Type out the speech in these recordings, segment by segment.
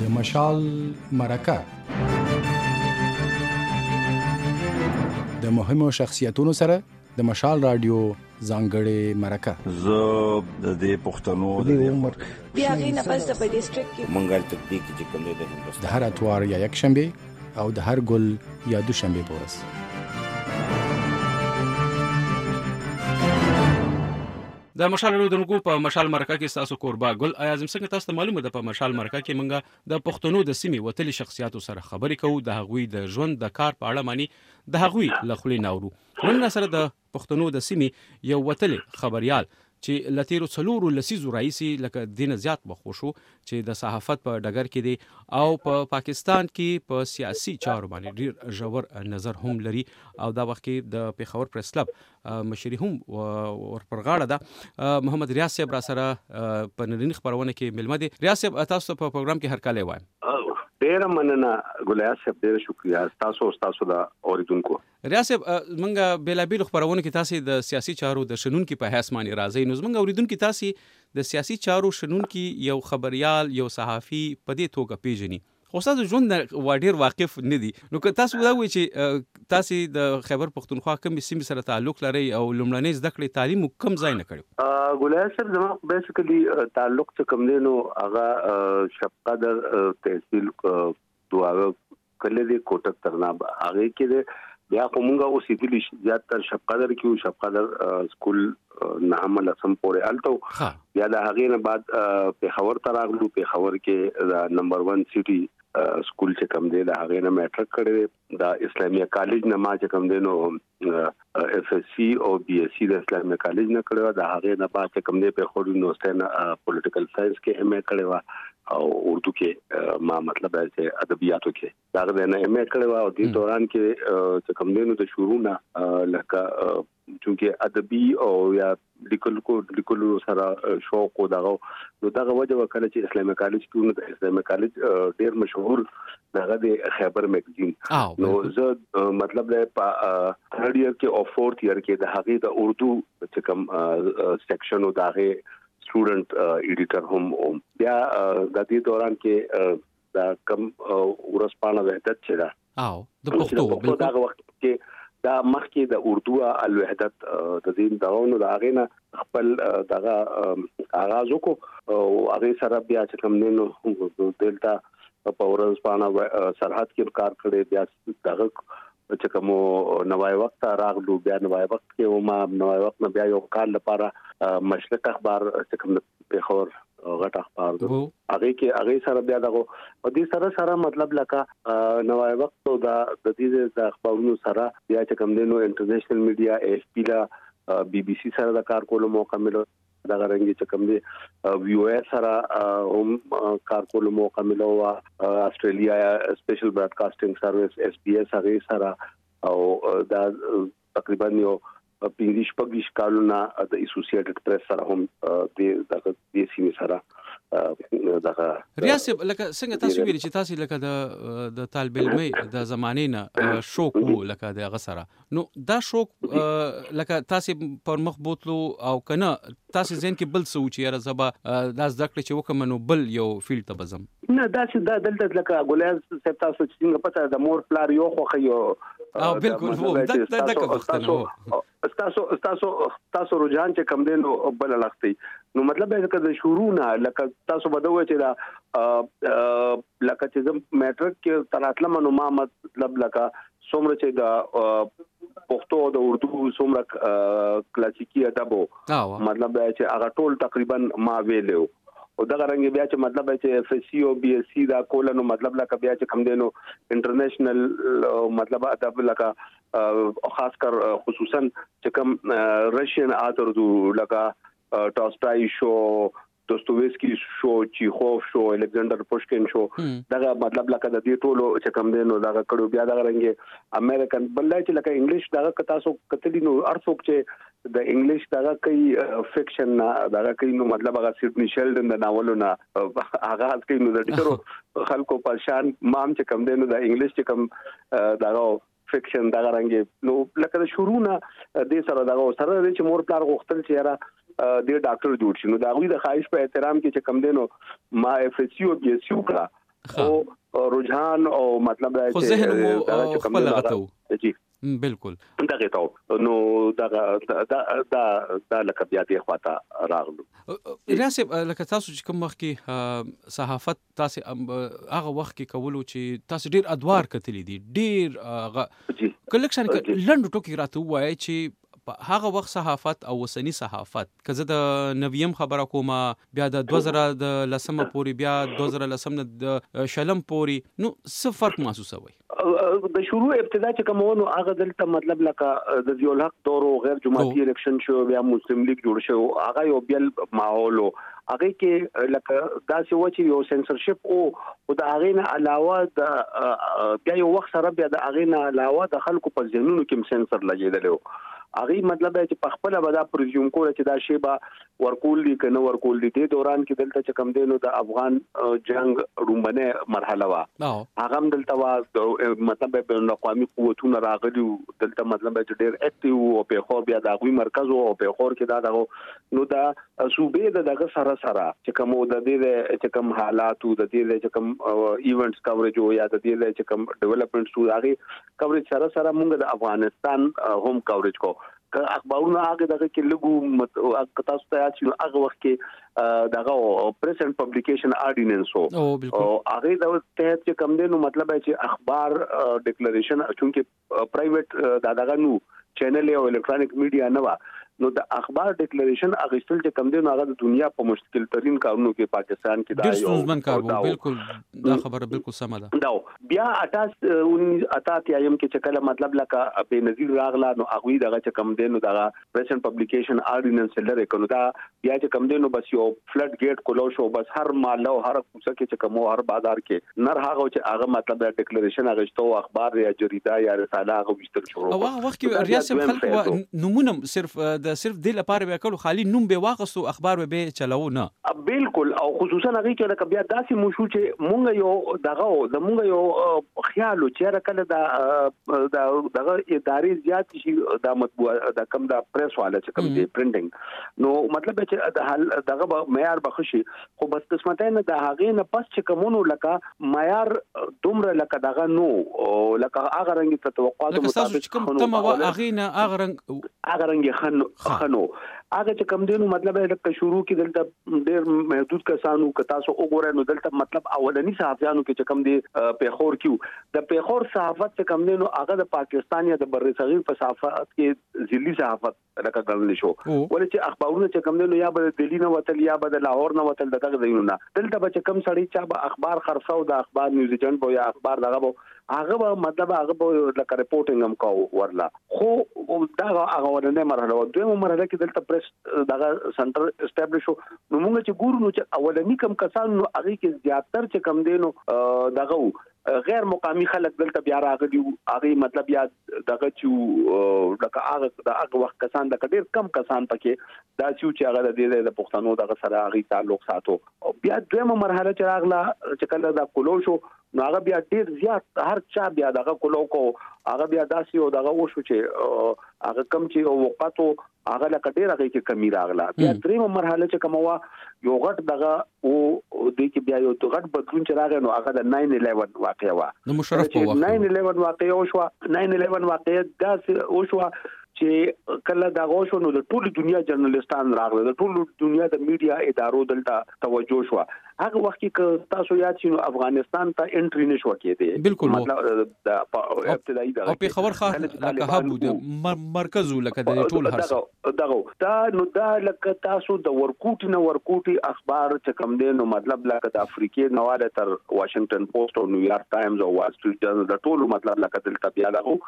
د مشال مرکه د مهمو شخصیتونو سره د مشال رادیو ځانګړې مرکه زه د دې پښتنو د عمر بیا غي نه پس په ډیسټریکټ کې مونږه تطبیق چې کوم دی د هر اتوار یا یک شنبه او د هر ګل یا دوشنبې په ورځ. د مشال رودونکو په مشال مرکه کې تاسو کوربه ګل ایازم څنګه تاسو ته معلومه ده په مشال مرکه کې مونږه د پښتنو د سیمې وتلي شخصیاتو سره خبرې کوو د هغوی د ژوند د کار په اړه معنی د هغوی له خولې نه اورو نن سره د پښتنو د سیمې یو وتلی خبریال چې له تېرو څلورو لسیزو راهیسې لکه دینه زیات مخو شو چې د صحافت په ډګر کې دی او په پاکستان کې په سیاسي چارو باندې ډېر ژور نظر هم لري او دا وخت کې د پېښور پریس کلب مشري هم ورپرغاړه ده محمد ریاض صاحب را سره په نننی خبرونه کې ملمه دي ریاض صاحب تاسو په پروګرام کې هر کله وایم ډېر مننه ګلیا صاحب ډېر شکریا تاسو او تاسو د اوریدونکو ریاض صاحب زمونږ بیلابیلو خپرونو کې تاسې د سیاسي چارو د شنونکي په حیث معنې راځئ نو زمونږ اوریدونکي تاسې د سیاسي چارو شنونکي یو خبریال یو صحافي په دې توګه پیژني خو ستاسو ژوند نه ډیر واقف نه دي نو که تاسو دا ووایئ چې تاسې د خیبر پښتونخوا کومې سیمې سره تعلق لرئ او لومړنۍ زده کړې تعلیم مو کوم ځای نه کړی و؟ ګلایار صاحب زما بیسیکلی تعلق چې کوم دی نو هغه شپقدر تحصیل دواغه کله دې کوټک ترناب هغه کې دې بیا خو مونږه اوسېدلی زیات تر شپ قدر کې او شپ قدر سکول نه هم لسم پورې الته بیا د هغې نه بعد په خبر تر اغلو په خبر کې دا نمبر 1 سټي سکول چې کم دی د هغې نه میټرک کړی دا اسلامي کالج نه ما چې کم دی نو اف اس سی او بي اس سی د اسلامي کالج نه کړو دا هغه نه بعد کوم نه په خوري نو ستنه پولیټیکل ساينس کې ایم ای کړو او اردو کې ما مطلب دی چې ادبیاتو کې دا غوډه نه ایم ای کړو او د دوران کې چې کوم دینو د شروع نه لکه چونکه ادبي او یا لیکل کو لیکل سره شوق او دغه نو دغه وجه وکړه چې اسلامي کالج کې نو د اسلامي کالج ډیر مشهور دغه د خیبر مګزین نو زه مطلب له ثرډ ایئر کې او فورث ایئر کې د هغه د اردو چې کوم سیکشن او دغه سټوډنټ ایډیټر هم بیا د دې دوران کې دا کم ورسپانه وحدت چې دا او د پښتو بالکل هغه وخت کې دا مخکې د اردو الوحدت د دین داونو د هغه نه خپل دغه آغاز وکړو او هغه سره بیا چې کوم نن دلته په ورځ باندې سرحد کې کار کړی بیا دغه چې کوم نوای وخت راغلو بیا نوای وخت کې او ما نوای وخت نه بیا یو کال لپاره مشرق اخبار چې کوم پیښور غټ اخبار دی هغه کې هغه سره بیا دغه او دې سره سره مطلب لکه نوای وخت او دا د دې د اخبارونو سره بیا چې کوم دینو انټرنیشنل میډیا ایف پی دا بي بي سي سره د کار کولو موقع ملو دا غرنګي چې کوم دی وی او ایس سره هم کار کولو موقع ملو وا استرالیا سپیشل براډکاسټینګ سرویس اس بي اس هغه سره او دا تقریبا یو پنځه شپږ کالونه د اسوسییټډ پریس سره هم د دغه د سیمې سره دغه ریاست لکه څنګه تاسو ویل چې تاسو لکه د د طالب علمې د زمانې نه شوق وو لکه د غسره نو دا شوق لکه تاسو پر مخ بوتلو او کنه تاسو ذهن کې بل څه وو چې یاره زه به دا زده کړې چې وکم نو بل یو فیلډ ته بزم نه دا چې دا دلته لکه ګولیاز صاحب تاسو چې څنګه پته د مور پلار یو خوخه یو او بالکل وو دا دا دا کوم تاسو تاسو تاسو رجحان چې کم دین بل لختي نو مطلب دا چې د شروع نه لکه تاسو بدوي چې دا لکه چې زه میټرک کې تراتلم نو ما مطلب لکه څومره چې د پښتو او د اردو څومره کلاسیکی ادب مطلب دا چې هغه ټول تقریبا ما ویلو او دغه رنګ بیا چې مطلب چې اف اس سی او بي اس سی دا کول نو مطلب لکه بیا چې کم دینو انټرنیشنل مطلب ادب لکه خاص کر خصوصا چې کم رشین آثر لکه ټاستای شو دوستویسکی شو چیخوف شو الکساندر پوشکین شو دغه مطلب لکه د دې ټولو چې کم دین نو دغه کړو بیا دغه رنګ امریکن بل چې لکه انګلیش دغه کتا سو کتلی نو ارڅوک چې د انګلیش دغه کوي فکشن نه دغه کوي نو مطلب هغه سیدنی شلډن د ناولو نه آغاز کوي نو د ډیرو خلکو په شان مام چې کم دین نو د انګلیش چې کم دغه فکشن دغه رنګ نو لکه د شروع نه د سره دغه سره چې مور پلار غوښتل چې را د ډاکټر جوړ شي نو دا غوي د خواهش په احترام کې چې کم دینو ما اف اس سی او بي اس سی وکړه او رجحان او مطلب دا چې کم دینو جی بالکل دغه ته نو دغه دا دا دا لکه بیا دې خواته راغلو راسب لکه تاسو چې کوم وخت کې صحافت تاسو ام هغه وخت کې کولو چې تاسو ډیر ادوار کتلی دي ډیر هغه کلکشن لند ټوکی راته وایي چې په هغه وخت صحافت او وسنی صحافت که زه د نویم خبره کوم بیا د 2000 د لسمه پوری بیا 2000 لسم نه د شلم پوری نو څه فرق محسوسوي د شروع ابتدا چې کوم ونه هغه دلته مطلب لکه د ضیاء الحق دور او غیر جماعتي الیکشن شو بیا مسلم لیگ جوړ شو هغه یو بل ماحول هغه کې لکه دا څه و چې یو سنسرشپ او خدا هغه نه علاوه د بیا یو وخت سره بیا د هغه نه علاوه د خلکو په ذهنونو کې سنسر لګیدل هغه مطلب چې په خپل به دا پرزیوم کول چې دا شی به ورکول دي که نه ورکول دي، دې دوران کې دلته چې کوم دی نو د افغان جنګ ړومبنۍ مرحله وه هغه هم دلته وه مطلب بين الاقوامي قوتونه راغلي وو دلته مطلب دا چې ډېر اکټيو وو او پېښور بيا د هغوی مرکز وو او پېښور کې دا دغه نو دا صوبې د دغه سره سره چې کوم د دې چې کوم حالات وو د دې چې کوم ایونټس کورج وو یا د دې چې کوم ډیولپمنټس وو هغه کورج سره سره موږ د افغانستان هم کورج کو که اخبارونه هغه دغه کې لګو که تاسو ته یاد شي نو هغه وخت کې دغه پریس اند پبلیکیشن ارډیننس او هغه د تحت چې کم دی نو مطلب چې اخبار ډیکلریشن چونکه پرایویټ دا دغه نو چینل او الکترونیک میډیا نه و نو د اخبار ډیکلریشن اغشتل چې کم دی نو هغه د دنیا په مشکل ترين کارونو کې پاکستان کې دا یو ډیر ستونزمن کار وو بالکل دا خبره بالکل سمه ده بیا اته اونیز اته اتیایم کې چې کله مطلب لکه بېنظیر راغله نو هغوی دغه چې کم دی نو دغه پریس اینډ پبلیکیشن آرډیننس چې لرې کړو دا بیا چې کم دی نو بس یو فلډ ګیټ کولو شو بس هر محله او هر کوڅه کې چې کوم هر بازار کې نر هغه چې هغه مطلب د ډیکلریشن اغشتو اخبار یا جریده یا رساله هغه اخیستل شروع او هغه وخت کې ریاض صاحب خلک و نمونه صرف د صرف د لپاره به کړو خالی نوم به واغستو اخبار به چلاو نه بالکل او خصوصا هغه کې لکه بیا داسې مو شو چې مونږ یو دغه د مونږ یو خیال چې را کله دا دغه ادارې زیات شي د مطبوع د کم د پریس والا چې کم دی پرینټینګ نو مطلب چې د حل دغه معیار بخشي خو بس قسمتۍ نه د هغې نه پس چې کمونو لکه معیار دومره لکه دغه نو لکه هغه رنګ ته توقعات مطابق کوم تمه وا هغه نه هغه رنګ هغه رنګ خن خنو هغه چې کم دینو مطلب د شروع کې دلته ډیر محدود کسانو که تاسو وګورئ نو دلته مطلب اولنی صحافیانو کې چې کم دی په خور کیو د پیخور صحافت چې کم دینو هغه د پاکستان یا د بر صغیر په صحافت کې ځلی صحافت لکه ګڼل شو ولې چې اخبارونه چې کوم نه یا به دلی نه وتل یا به د لاهور نه وتل دغه ځایونه دلته به چې کم سړی چا به اخبار خرڅاو د اخبار نیوز ایجنټ بو یا اخبار دغه بو هغه به مطلب هغه به لکه رپورټینګ هم کاو ورلا خو دا هغه ورنه مرحله و دویمه مرحله کې دلته پریس دغه سنټر اسټابلیش شو نو موږ چې ګورو نو چې اولنی کم کسان نو هغه کې زیاتر چې کم دینو دغه غیر مقامي خلک دلته بیا راغلي وو هغه مطلب یا دغه چې لکه هغه د هغه وخت کسان د ډیر کم کسان پکې دا چې هغه د دې د پښتنو دغه سره هغه تعلق ساتو او بیا دویمه مرحله چې راغله چې کله دا کولو شو نو هغه بیا ډیر زیات هر چا بیا دغه کولو کو هغه بیا داسې او دغه وشو چې هغه کم چې وقتو هغه لکه ډیر هغه کې کمی راغله بیا دریمه مرحله چې کومه وا یو غټ دغه او د کې بیا یو غټ بدلون چې راغی نو هغه د 911 واقع وا د مشرف په وخت 911 واقع او شو 911 واقع داسې او شو چې کله دا غوښو نو د ټول دنیا جرنالستان راغله د ټول دنیا د میډیا ادارو دلته توجه شو هغه وخت کې که تاسو یاد شي نو افغانستان ته انټری نشو کېدی بالکل مطلب د ابتدایي دغه په خبر خاص لکه هبو د مرکز لکه د ټول هر څه دغه دا نو دا لکه تاسو د ورکوټي نه ورکوټي اخبار چې کم دی نو مطلب لکه د افریقې نواله تر واشنگټن پوسټ او نیویارک ټایمز او وال سټریټ جرنل د ټول مطلب لکه دلته بیا دغه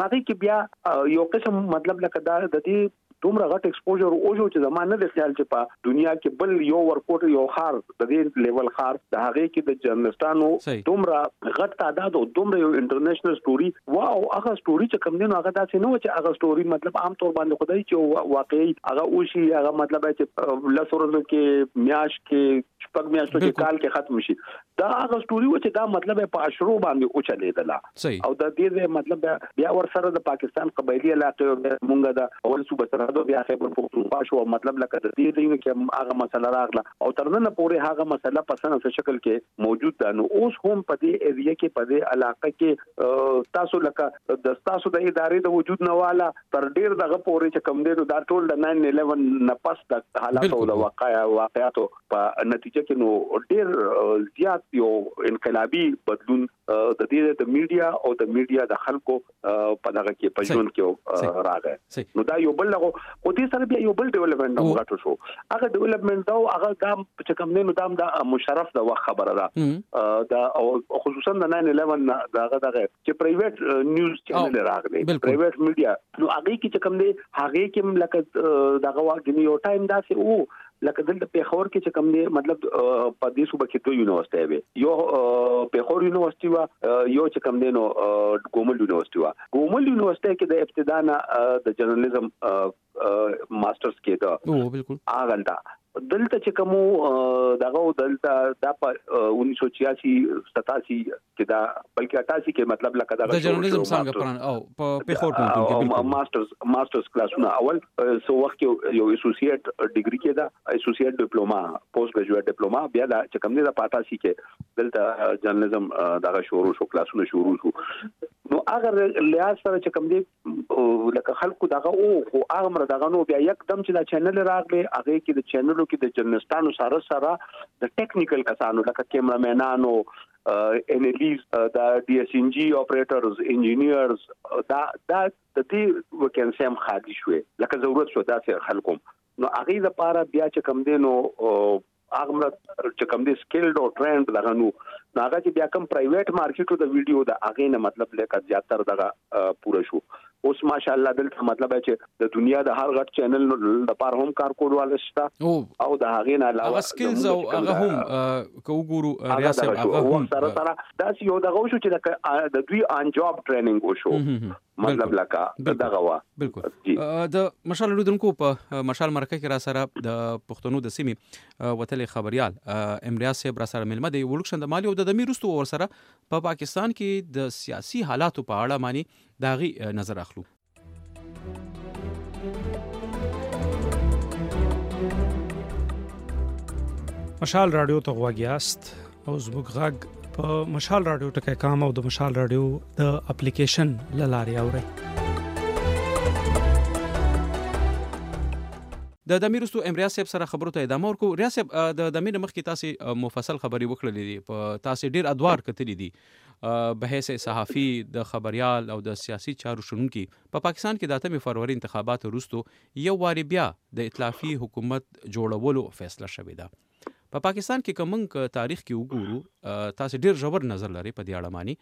ماغي کې بیا یو قسم مطلب لکه دا د دې دومره غټ ایکسپوژر اوجو چې زما نه د خیال چې په دنیا کې بل یو ورکوټ یو خار د دې لیول خار د هغه کې د جرنلستانو دومره غټ تعداد او دومره یو انټرنیشنل سټوري وا او هغه سټوري چې کوم دینو هغه داسې نه و چې هغه سټوري مطلب عام طور باندې خدای چې واقعي هغه اوشي هغه مطلب چې لسورزو کې میاش کې شپږ میاشتو کې کال کې ختم شي دا هغه ستوري و چې دا مطلب په عشرو باندې وچلېدله او د دې ځای مطلب بیا ورسره د پاکستان قبایلي علاقې او مونږه د اول صوبه سرحد بیا خیبر پښتونخوا شو مطلب لکه د دې ځای کې هغه مسله راغله او تر نن پورې هغه مسله په سن څه شکل کې موجود ده نو اوس هم په دې ایریا کې په دې علاقې کې تاسو لکه د تاسو د ادارې د وجود نه والا تر ډیر دغه پورې چې کم دی نو دا ټول د 911 نه پس د حالاتو د واقعیا واقعاتو په نتیجه کې نو ډیر زیات یو انقلابي بدلون د دې د میډیا او د میډیا د خلکو په دغه کې په ژوند کې راغی نو دا یو بل لغو خو دې سره بیا یو بل ډیولپمنټ هم غټو شو هغه ډیولپمنټ دا هغه دا چې کوم نه نو دا د مشرف د وخت خبره ده دا خصوصا د 911 دغه دغه چې پرایویټ نیوز چینل راغلي پرایویټ میډیا نو هغه کې چې کوم نه هغه کې لکه دغه واګنی یو ټایم داسې وو لکه دلته پیښور کې چې کوم دی مطلب په دې صوبه کې دوه یونیورسيټي وي یو پیښور یونیورسيټي وا یو چې کوم دی نو ګومل یونیورسيټي وا ګومل یونیورسيټي کې د ابتدا نه د جرنالیزم ماسترز کېده او بالکل هغه دلته چې کوم دغه دلته د 1986 87 چې دا بلکې تاسو کې مطلب لکه دا د جرنالیزم څنګه پران او په پیښور پوهنتون کې بالکل ماسترز ماسترز کلاسونه اول سو وخت یو اسوسییټ ډیګري کې دا اسوسییټ ډیپلوما پوسټ ګریجویټ ډیپلوما بیا دا چې کوم نه دا پاتا سي کې دلته جرنالیزم دغه شروع شو کلاسونه شروع شو نو هغه لحاظ سره چې کوم دي لکه خلکو دغه او خو هغه مر دغه نو بیا یک دم چې دا چینل راغلی هغه کې د چینلو کې د جرنالستانو سره سره د ټیکنیکل کسانو لکه کیمرامینانو انالیز دا ډي اس ان جی اپریټرز انجینیرز دا دا د دې وکینسي هم خالي شوې لکه ضرورت شو دا چې خلکو نو هغه لپاره بیا چې کم دینو هغه مړه چې کوم دي سکیلډ او ټرینډ دغه نو هغه چې بیا کوم پرایویټ مارکیټو د ویډیو د هغه نه مطلب لکه زیاتره دغه پوره شو اوس ماشاءالله دلته مطلب چې د دنیا د هر غټ چینل د پار هم کار کولوال شته او د هغه نه علاوه هغه سکیلز او هغه هم کو ګورو ریاست هغه هم سره سره دا یو دغه شو چې د دوی ان جاب ټریننګ وشو مطلب لکه دغه وا بالکل د مشال لودونکو په مشال مرکه کې را سره د پښتنو د سیمې وتلې خبريال امریاز صاحب را سره ملمه دی ولکشن د مالی او د دمیر رستو ور سره په پاکستان کې د سیاسي حالاتو په اړه معنی داغي نظر اخلو مشال رادیو ته غوږیاست او زموږ غږ په مشال رادیو ټکی کام او د مشال رادیو د اپلیکیشن لاري اوري د دمیر وروسته امریا صاحب سره خبرو ته ادامه ورکو ریا صاحب د دمیر مخ کې تاسو مفصل خبري وکړلې دي په تاسو ډیر ادوار کتلې دي به حیث صحافي د خبريال او د سیاسي چارو شنونکي په پاکستان کې د 8 فروری انتخاباتو وروسته یو واري بیا د ائتلافي حکومت جوړولو فیصله شوې ده په پاکستان کې که موږ که تاریخ کې وګورو تاسې ډیر ژور نظر لرئ په دې اړه ماني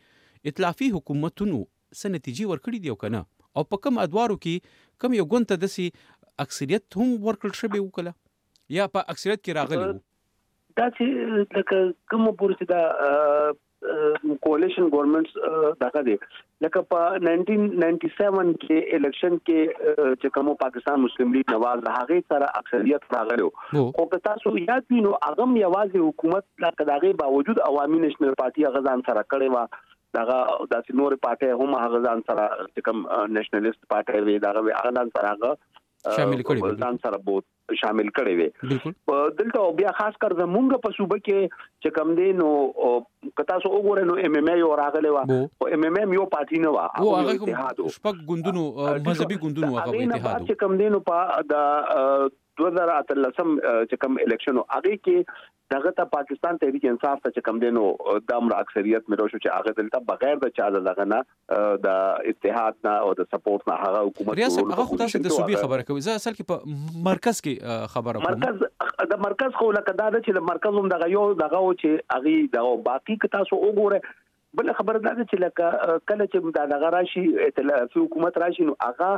اتلافي حکومتونو څه نتیجې ورکړي دي او که نه او په کوم ادوارو کې کوم یو ګوند ته داسې اکثریت هم ورکړل شوی وو کله یا په اکثریت کې راغلی وو دا چې لکه کوم پورې چې دا کولیشن ګورنمنټس دغه دی لکه په 1997 کې الیکشن کې چې کوم پاکستان مسلم لیگ نواز هغه سره اکثریت راغلو خو که تاسو یاد وي نو هغه یوازې حکومت لا کداغه باوجود عوامي نېشنل پارټي هغه ځان سره کړی و دغه داسې نور پارټي هم هغه ځان سره چې کوم نېشنلیست پارټي وي دغه هغه ځان سره هغه شامل کړی ځان سره بوت شامل کړي وي دلته او بیا خاص کر زمونږ په صوبه کې چې کم دی نو کتا سو وګوره نو ایم ایم ای او راغلی و او ایم ایم ای یو پارټي نه و او هغه اتحاد شپږ ګوندونو مذهبي ګوندونو هغه اتحاد چې کم دی نو په د 2013 چې کم الیکشن هغه کې دغه ته پاکستان تحریک انصاف ته چې کم دینو د امر اکثریت مې روشو چې هغه دلته بغیر د چا دغه نه د اتحاد نه او د سپورت نه هغه حکومت ریاست هغه خو تاسو د صوبې خبره کوي زه اصل کې په مرکز کې خبره کوم مرکز د مرکز خو لکه دا چې د مرکز هم دغه یو دغه چې هغه د باقي که تاسو وګوره بله خبره دا ده چې لکه کله چې دا دغه راشي ائتلافي حکومت راشي نو هغه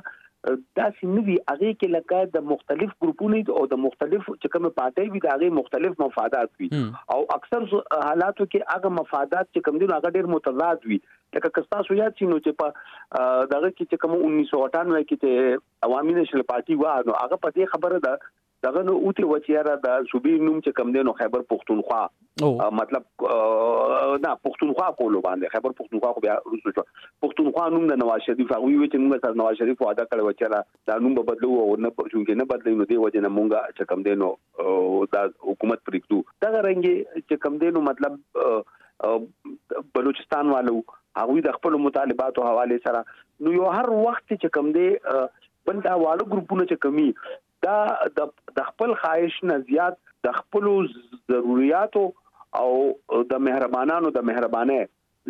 داسې نه وي هغه کې لکه د مختلف ګروپونو او د مختلف چې کوم پارټي وي دا غي مختلف مفادات وي او اکثر حالاتو کې هغه مفادات چې کوم دي هغه ډېر متضاد وي لکه کستا سو یاد شي نو چې په دغه کې چې کوم 1998 کې چې عوامي نشل پارټي و نو هغه په دې خبره ده دغه نو اوته و چې را د صوبې نوم چې کم دی نو خیبر پښتونخوا مطلب نه پښتونخوا کولو باندې خیبر پښتونخوا خو بیا روسو شو پښتونخوا نوم د نواز شریف هغه وی چې موږ سره نواز شریف وعده کړو چې را دا نوم به بدلو او نه پښتون کې نه بدلې نو دی وجه نه مونږه چې کم دی نو دا حکومت پریکدو دا رنګي چې کم دی نو مطلب بلوچستان والو هغه د خپل مطالباتو حواله سره نو یو هر وخت چې کم دی بل دا واړه ګروپونه چې کمی دا د د خپل خواهش نه زیات د خپلو ضروریاتو او د مهربانانو د مهربانۍ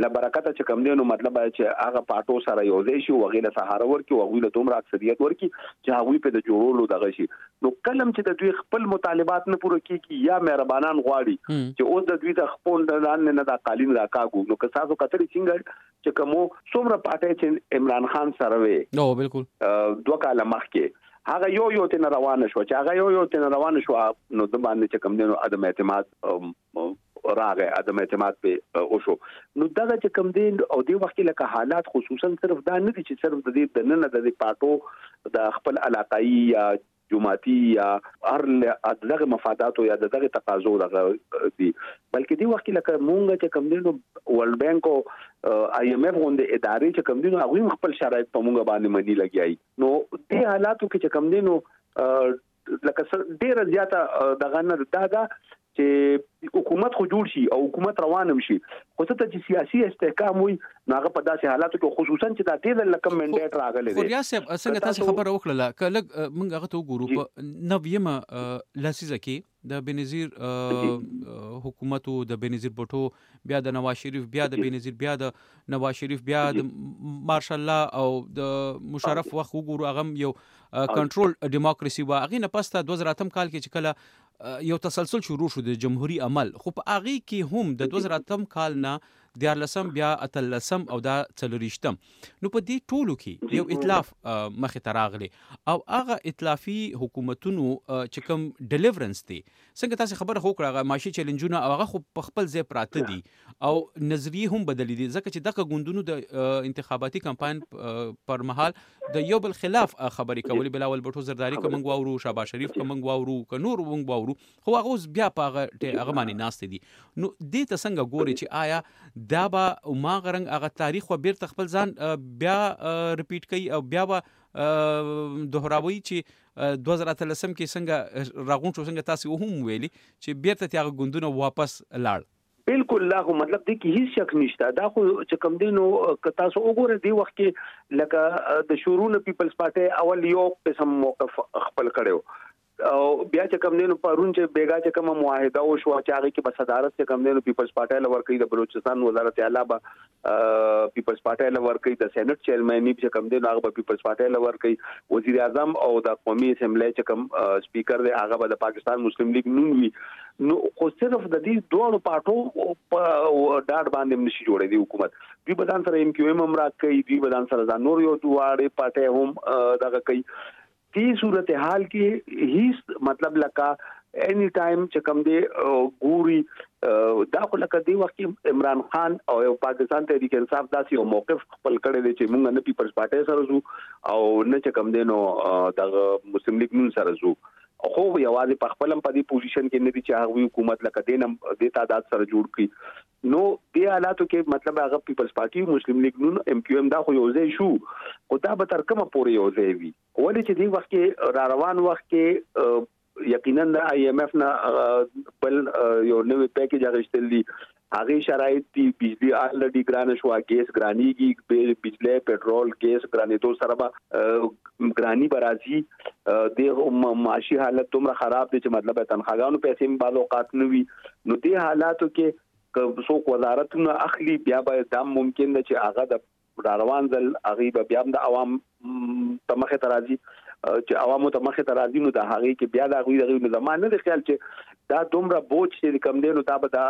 له برکته چې کوم دی نو مطلب دا چې هغه پاټو سره یو ځای شي او هغوی له سهاره ورکړي او هغوی له دومره اکثریت ورکړي چې هغوی پرې د جوړولو دغه شي نو کله هم چې د دوی خپل مطالبات نه پوره کېږي یا مهربانان غواړي چې اوس د دوی د خپو لاندې نه دا قالین راکاږو نو که ستاسو کتلي څنګه چې کوم څومره پارټي چې عمران خان سره وي نو بالکل دوه کاله مخکې هغه یو یو تن روان شو چې هغه یو یو تن روان شو نو د باندې چې کم دینو عدم اعتماد راغی عدم اعتماد په او شو نو دغه چې کم دین او دی وخت لکه حالات خصوصا صرف دا نه دي چې صرف د دې د نن د پاتو د خپل علاقائی یا جماعتي يا هر دغه مفاداتو يا دغه تقاضو دغه دي بلکې دی وخت کې لکه مونږ چې کوم دي نو ورلد بانک او آی ایم ایف غونډې ادارې چې کوم دي نو هغه خپل شرایط په مونږ باندې منی لګیایي نو دې حالاتو کې چې کوم دي نو لکه ډیره زیاته دغه نه دا دا چې حکومت خو جوړ شي او حکومت روانم شي خو څه ته چې سیاسي استحکام وي ناغه په داسې حالاتو کې خصوصا چې دا دې لکه منډیټ راغلی دی خو ریاض صاحب څنګه تاسو خبره وکړه که لګ موږ هغه ته وګورو په نویمه لسیزه کې د بنظیر حکومت او د بنظیر بوټو بیا د نواز شریف بیا د بنظیر بیا د نواز شریف بیا د مارشال الله او د مشرف وخت وګورو هغه یو کنټرول دیموکراسي و هغه نه پسته 2008 کال کې چې کله یو تسلسل شروع شو د جمهوري عمل خو په هغې کې هم د دوه زره اتم کال نه دیارلسم بیا اتلسم او دا څلوریشتم نو په دې ټولو کې یو اتلاف مخې ته راغلی او هغه اتلافي حکومتونو چې کوم ډیلیورنس دی څنګه تاسو خبره هوکړه هغه معاشي چیلنجونه او هغه خو په خپل ځای پراته دي او نظریې هم بدلې دي ځکه چې دغه ګوندونو د انتخاباتي کمپاین پر مهال د یو بل خلاف خبرې کولې بلاول بټو زرداری که موږ واورو شاباز شریف که موږ واورو که نور موږ واورو خو هغه اوس بیا په هغه هغه باندې ناست دي نو دې ته څنګه ګوري چې آیا دا به ما غرنګ هغه تاریخ و بیرته خپل ځان بیا ریپیټ کوي او بیا به دوهراوي چې 2013 کې څنګه راغون شو څنګه تاسو هم ویلي چې بیرته تیغه ګوندونه واپس لاړ بلکل دا خو مطلب دی کی هیڅ شک نشته دا خو چې کوم دی نو که تاسو وګورئ دی وخت کې لکه د شروع نه پیپلز پارټي اول یو قسم موقف خپل کړو او بیا چې کوم دینو پرون چې بیګا چې کومه معاهده او شو چې هغه کې به صدارت چې کوم دینو پیپلز پارټي لور کوي د بلوچستان وزارت اعلی به پیپلز پارټۍ له ورکړي د سېنات چیئرمني چې کوم دی هغه به پیپلز پارټۍ له ورکړي وزیر اعظم او د قومي اسمبلی چې کوم سپیکر دی هغه به د پاکستان مسلم لیگ نون وي نو خو صرف د دې دوه پارټو په ډاډ باندې نشي جوړې دی حکومت دوی بدن سره ایم کیو ایم هم راکړي دوی بدن سره ځان نور یو دواړي پارټۍ هم دغه کوي دی صورت حال کی هیڅ مطلب لکه اني ټایم چې کوم دی ګوري دا خو لکه دی وخت عمران خان او پاکستان تحریک انصاف داسې یو موقف خپل کړی دی چې مونږ نه پیپلز پارټي سره زو او نه چې کوم دی نو د مسلم لیگ نون سره زو خو یوازې په خپلم په دې پوزیشن کې نه دي چې هغه حکومت لکه دینم د تعداد سره جوړ کړي نو دې حالاتو کې مطلب هغه پیپلز پارټي مسلم لیګ نون ایم کیو ایم دا خو یو ځای شو خو دا به تر کومه پورې یو ځای وي ولې چې دې وخت کې را روان وخت کې یقینا د آی ایم ایف نه بل یو نوې پیکج اغشتل دي هغه شرایط دي بجلی الډي ګران شو ګیس ګرانیږي بجلی پټرول ګیس ګرانې تو سره به ګرانی برازي د معاشي حالت دومره خراب دي چې مطلب تنخواګانو پیسې بعض اوقات نوي نو دې حالاتو کې که څوک وزارتونه اخلي بیا به دا ممکن ده چې هغه د دا روان ځل هغه به بیا د عوام ته مخه ترازی چې عوامو ته مخه ترازی نو د هغه کې بیا د غوی دغه نو زمانه نه دی خیال چې دا دومره بوج چې کم دی نو دا به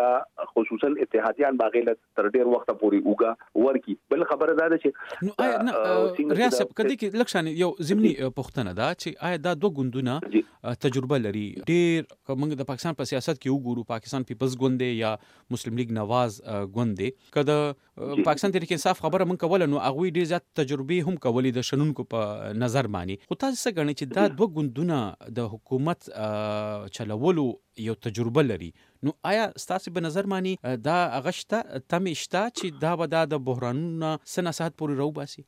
دا خصوصا اتحادیان باغې لږ تر ډیر وخت پورې اوګه ورکی بل خبره دا ده چې نو آیا نه ریاست صاحب کدی کې لکشان یو زمینی پښتنه دا چې آیا دا دوه ګوندونه تجربه لري ډیر موږ د پاکستان په سیاست کې وګورو پاکستان پیپلز ګوند دی یا مسلم لیگ نواز ګوند دی که د پاکستان تحریک انصاف خبره موږ کوله نو هغه ډیر زیات تجربه هم کولې د شنونکو په نظر باندې خو تاسو څه غنئ چې دا دوه ګوندونه د حکومت چلولو یو تجربه لري نو آیا ستاسو به نظر معني دا هغه شته تمې شته چې دا به دا د بحرانونو نه څه نا څه حد پورې راوباسي؟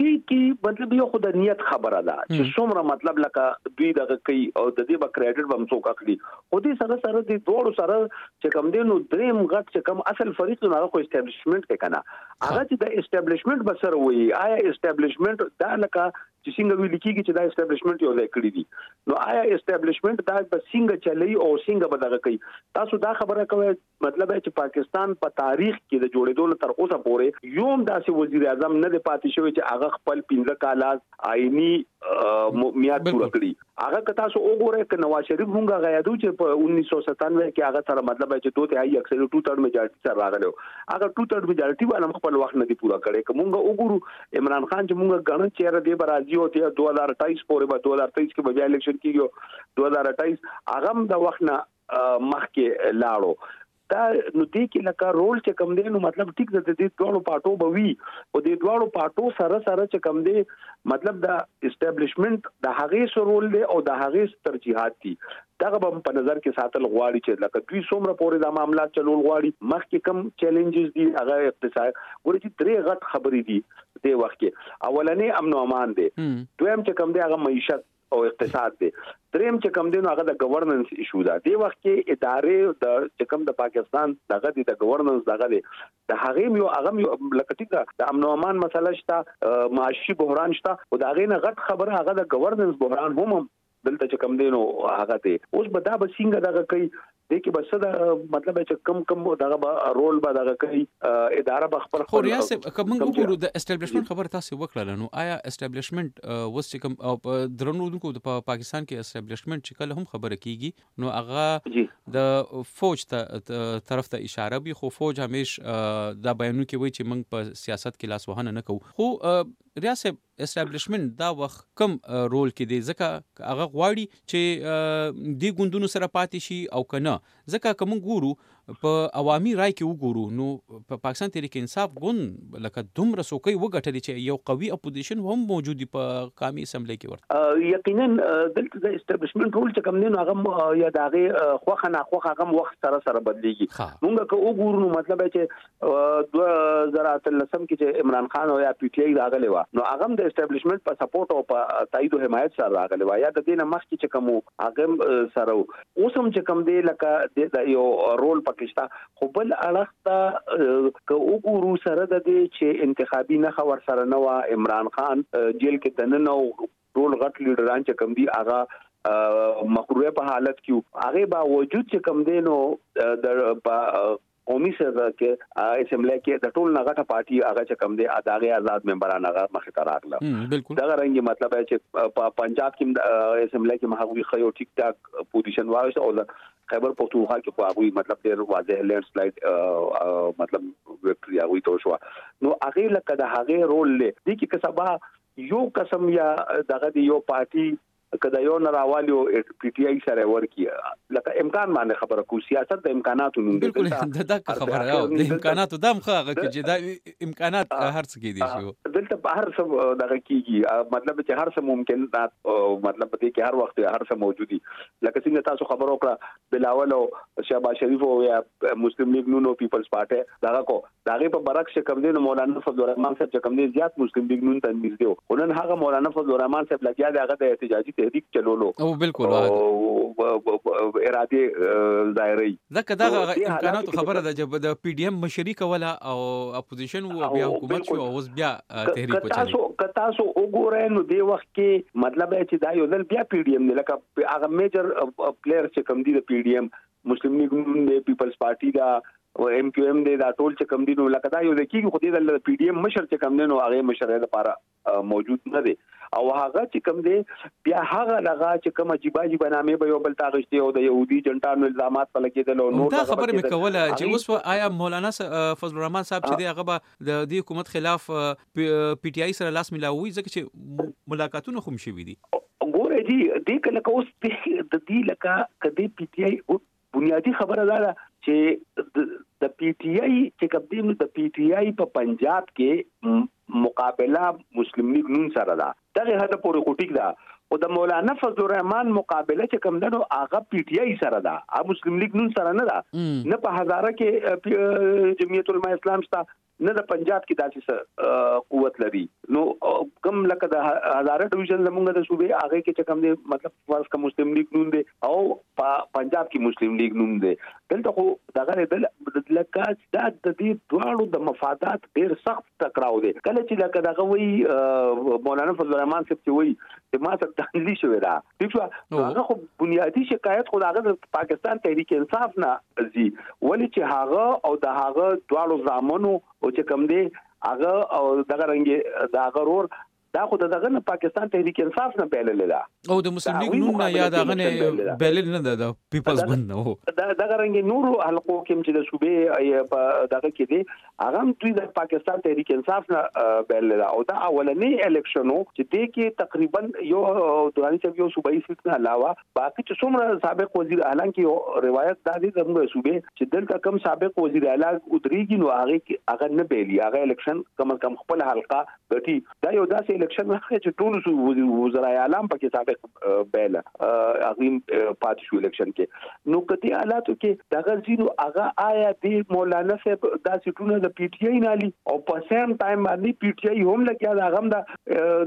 دې کې مطلب یو خو د نیت خبره ده چې څومره مطلب لکه دوی دغه کوي او د دې به کریډټ به هم څوک اخلي خو دې سره سره دې دوړو سره چې کم دې نو دریم غټ چې کم اصل فریق نه خو اسټابلیشمنت ته کنه هغه چې د اسټابلیشمنت بسره وي آیا اسټابلیشمنت دا لکه چې څنګه ویل کیږي چې دا اسټابلیشمنت یو ځای کړی دي نو آیا اسټابلیشمنت دا به څنګه چلی او څنګه به دغه کوي تاسو دا خبره کوي مطلب چې پاکستان په تاریخ کې د جوړېدو تر اوسه پورې یو داسې وزیر اعظم نه دی پاتې شوی چې هغه خپل 15 کاله آئینی میاد پوره کړی هغه که تاسو وګورئ که نواز شریف مونږ هغه یادو چې په 1997 کې هغه سره مطلب چې دوه تهایي اکثریت ټو ترډ میجارټي سره راغلو هغه ټو ترډ میجارټي باندې خپل وخت نه دی پوره کړی که مونږ وګورو عمران خان چې مونږ غنو چې را دی برازي او ته 2028 پورې به 2023 کې به بیا الیکشن کیږي 2028 هغه د وخت نه مخکې لاړو دا نو دې کې لکه رول چې کم دی نو مطلب ټیک د دې دواړو پارټو به وي او د دواړو پارټو سره سره چې کم دی مطلب د اسټابلیشمنت د هغه سره رول دی او د هغه ترجیحات دي دغه به په نظر کې ساتل غواړي چې لکه دوی څومره پورې د معاملې چلول غواړي مخکې کم چیلنجز دي هغه اقتصاد ګوري چې درې غټ خبرې دي د وخت کې اولنې امن او امان دی دویم چې کم دی هغه معیشت او اقتصاد دی دریم چې کم دینو هغه د ګورننس ایشو ده دی وخت کې ادارې د چې کم د پاکستان دغه دی د ګورننس دغه دی د هغه یو هغه یو لکه ټیک ده د امن او امان مسله شته معاشي بحران شته او دا غینه غټ خبره هغه د ګورننس بحران هم دلته چې کم دینو هغه دی اوس به دا به څنګه دغه کوي دې کې به څه دا مطلب دی چې کم کم دغه به رول به دغه کوي اداره به خپل خو ریاست که موږ وګورو د اسټابلیشمنت خبره تاسو وکړه نو آیا اسټابلیشمنت اوس چې کوم په درنو دونکو د پاکستان کې اسټابلیشمنت چې کله هم خبره کیږي نو هغه د فوج ته طرف ته اشاره وي خو فوج همیش دا بیانو کې وایي چې موږ په سیاست کې لاس وهنه نه کوو خو ریاست اسټابلشمنټ دا وخت کوم رول کې دی ځکه که هغه غواړي چې دې ګوندونو سره پاتې شي او که نه ځکه که موږ ګورو په عوامي رای کې وګورو نو په پاکستان تحریک انصاف ګوند لکه دومره څوکۍ وګټلې چې یو قوي اپوزیشن هم موجود دی په قامي اسمبلی کې ورته یقینا دلته د اسټابلیشمنت رول چې کوم دی نو هغه یا د هغې خوښه ناخوښه هغه وخت سره سره بدلیږي مونږ که وګورو نو مطلب چې دوه زره اتلسم کې چې عمران خان او یا پی ټی آی راغلی و نو هغه هم د اسټابلیشمنت په سپورټ او په تایید او حمایت سره راغلی و یا د دې نه مخکې چې کوم هغه سره اوس هم چې کوم دی لکه د یو رول پکشتا خو بل اړخ ته که وګورو سره د دې چې انتخابي نه خبر سره نه و عمران خان جیل کې دننه او ټول غټ لیډران چې کوم دی هغه مخروه په حالت کې هغه باوجود چې کم دینو د قومي سره کې اسمبلی کې د ټول نه غټه پارټي هغه چې کم دی دا غي آزاد ممبران هغه مخه ته راغله دا رنګي مطلب چې په پنجاب کې اسمبلی کې مهاوی خيو ټیک ټاک پوزیشن واغښت او خیبر پختونخوا کې خو هغه مطلب ډیر واضح لینډ سلاید مطلب وکټري هغه ته شو نو هغه لکه د هغه رول لې دي کې کسبه یو قسم یا دغه یو پارټي که دا یو نه راوالي او پی ټی آی سره ورکی لکه امکان باندې خبره کو سیاست د امکاناتو نوم دی بالکل دا خبره ده د امکاناتو دم خو هغه کې چې دا امکانات هر څه کې دي شو دلته په هر څه دغه کیږي مطلب چې هر څه ممکن دا مطلب دې کې هر وخت هر څه موجودي لکه څنګه تاسو خبرو کړه بلاول او شهباز شریف او یا مسلم لیگ نون او پیپلز پارټي دغه کو د هغه په برعکس چې کوم دی نو مولانا فضل الرحمن صاحب چې کوم دی زیات مسلم لیګ نون ته نږدې و خو نن هغه مولانا فضل الرحمن صاحب لګیا دی هغه د احتجاجي تحریک چلولو او بالکل ارادې ظاهري ځکه دا امکاناتو خبره ده چې د پی ډی ایم مشري کوله او اپوزیشن وو بیا حکومت شو او اوس بیا تحریک وچلي تاسو که تاسو وګورئ نو د وخت کې مطلب چې دا یو ځل بیا پی ډی ایم لکه هغه میجر پلیئر چې کوم دی د پی ډی ایم مسلم لیګ نون دی پیپلز پارټي دا او ایم کیو ایم دی دا ټول چې کم دي نو لکه دا یو ځکیږي خو دې د پی ډی ایم مشر چې کم دی نو هغه مشر یې لپاره موجود نه دی او هغه چې کم دی بیا هغه لغه چې کوم عجیب عجیب نامې به یو بل تاغشته او د يهودي جنټانو الزامات په لګیدل او نور دا خبره مې کوله چې اوس آیا مولانا فضل الرحمن صاحب چې دی هغه به د دې حکومت خلاف پي ټي آی سره لاس ملاووي ځکه چې ملاقاتونه خوم شوي دي ګوره جی دې کله کوس د دې لکه کدی پی ټی آی بنیادی خبره دا ده چې د پی ټی آی چې کوم دی نو د پی ټی آی په پنجاب کې مقابله مسلم لیګ نون سره ده دغه حد پورې خو ټیک ده خو د مولانا فضل الرحمن مقابله چې کوم ده نو هغه پی ټی آی سره ده ا مسلم لیګ نون سره نه ده نه په هزاره کې جمعیت علماء اسلام ستا نه د پنجاب کې داسې قوت لري نو کم لکه د هزاره ډیویژن زمونږ د صوبې هغه کې چې کم دی مطلب فرض کوم مسلم لیګ نون دی او په پنجاب کې مسلم لیګ نوم دی دلته خو دغه د لکه دا د دې دواړو د مفادات ډیر سخت ټکراو دی کله چې لکه دغه وی مولانا فضل الرحمن صاحب چې وی چې ما ته داندلی شوې ده چې هغه خو بنیادی شکایت خو دغه پاکستان تحریک انصاف نه زی ولی چې هغه او د هغه دواړو ځامنو او چې کم دی هغه او دغه رنګ دغه رور دا خو د دغه نه پاکستان تحریک انصاف نه بایللې ده او د مسلم لیګ نون نه یا دغه نه بایللې نه ده د پیپلز ګوند نه وو دا دغه رنګ نور حلقو کې چې د صوبې په دغه کې دي هغه هم دوی د پاکستان تحریک انصاف نه بایللې ده او دا اولنې الیکشنو چې دې کې تقریبا یو دوراني چې یو صوبایي سیټ نه علاوه باقي چې څومره سابق وزیر اعلان کې روایت دا دي زموږ صوبې چې دلته کم سابق وزیر اعلی ودرېږي نو هغه هغه نه بیلی هغه الیکشن کم کم خپل حلقه ګټي دا یو داسې الیکشن راغی چې ټول وزرای اعلام پکې سابق بیل اغیم پاتې شو الیکشن کې نو کدي حالاتو کې دغه زیرو هغه آیا دی مولانا صاحب دا سټونه د پی ټی آی نالي او په سیم ټایم باندې پی ټی آی هم لګیا دا غم دا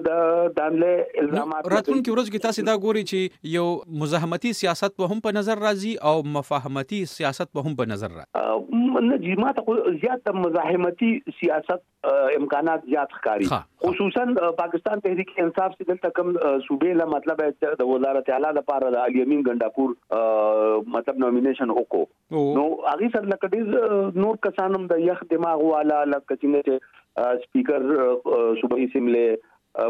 د دانله الزامات راتلونکي ورځ کې تاسو دا ګوري چې یو مزاحمتي سیاست په هم په نظر راځي او مفاهمتي سیاست په هم په نظر راځي نه جی ما ته زیات مزاحمتي سیاست امکانات زیات ښکاري خصوصا پاکستان تحریک انصاف چې دلته کوم صوبې له مطلب د وزارت اعلی لپاره د علي امین ګنداپور مطلب نومینیشن وکړو نو هغه سره لکه ډیر نور کسانم د یخ دماغ والا لکه څنګه چې سپیکر صوبایي سیملې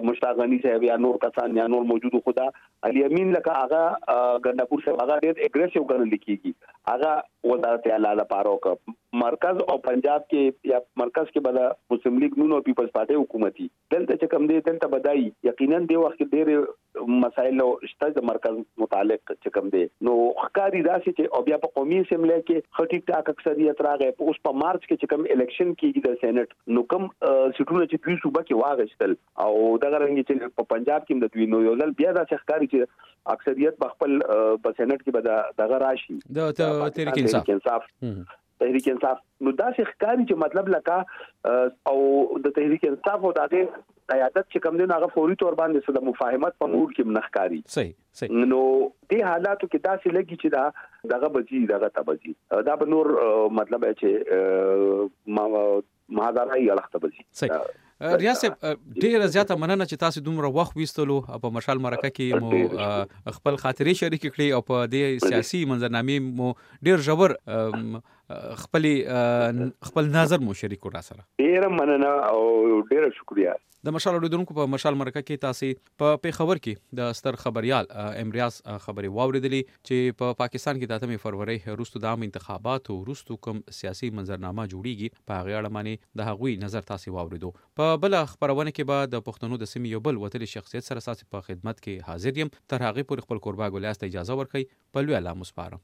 مشتاق غنی صاحب یا نور کسان یا نور موجود خو دا علي امین لکه هغه ګنداپور صاحب هغه ډېر اګریسیو ګڼل کیږي هغه وزارت اعلی لپاره او مرکز او پنجاب کې یا مرکز کې بل مسلم لیگ نون او پیپلز پارټي حکومتي دلته چې کم دی دلته بدای یقینا دی وخت ډېر مسایل شته د مرکز متعلق چې کوم دي نو ښکاری داسې چې او بیا په قومي اسمبلی کې خټي ټاک اکثریت راغی په اوس په مارچ کې چې کوم الیکشن کیږي د سېنات نو کوم سټونه چې دوی صوبه کې واغښتل او دغه رنګ چې په پنجاب کې د دوی نو یو ځل بیا داسې ښکاری چې اکثریت په خپل په سېنات کې به دغه راشي د تحریک انصاف تحریک انصاف نو دا څه ښکاری چې مطلب لکه او د تحریک انصاف او دغه قیادت چې کوم دی هغه فوري تور باندې څه د مفاهمت په موډ کې منخکاری صحیح صحیح نو دې حالاتو کې دا څه لګي چې دا دغه بزی دغه تبزی دا به نور مطلب چې ما مهادارای اړخ ته به ځي ریاض صاحب ډیره زیاته مننه چې تاسو دومره وخت ویستلو په مشال مرکه کې مو خپل خاطرې شریک کړې او په دې سیاسي منظرنامې مو ډیر ژور خپل خپل نظر مو شریک کړ سره ډیره مننه او ډیره شکریا د مشال اورېدونکو په مشال مرکه کې تاسې په پېښور کې د ستر خبریال ایم ریاض خبرې واورېدلې چې په پاکستان کې د اتمې فرورۍ وروسته د عامو انتخاباتو وروسته کوم سیاسي منظرنامه جوړېږي په هغې اړه باندې د هغوی نظر تاسې واورېدو. په بله خپرونه کې به د پښتنو د سیمې یو بل وتلي شخصیت سره ستاسې په خدمت کې حاضر یم تر هغې پورې خپل کوربه ګلیاس ته اجازه ورکړئ په لوی الله مو سپارم.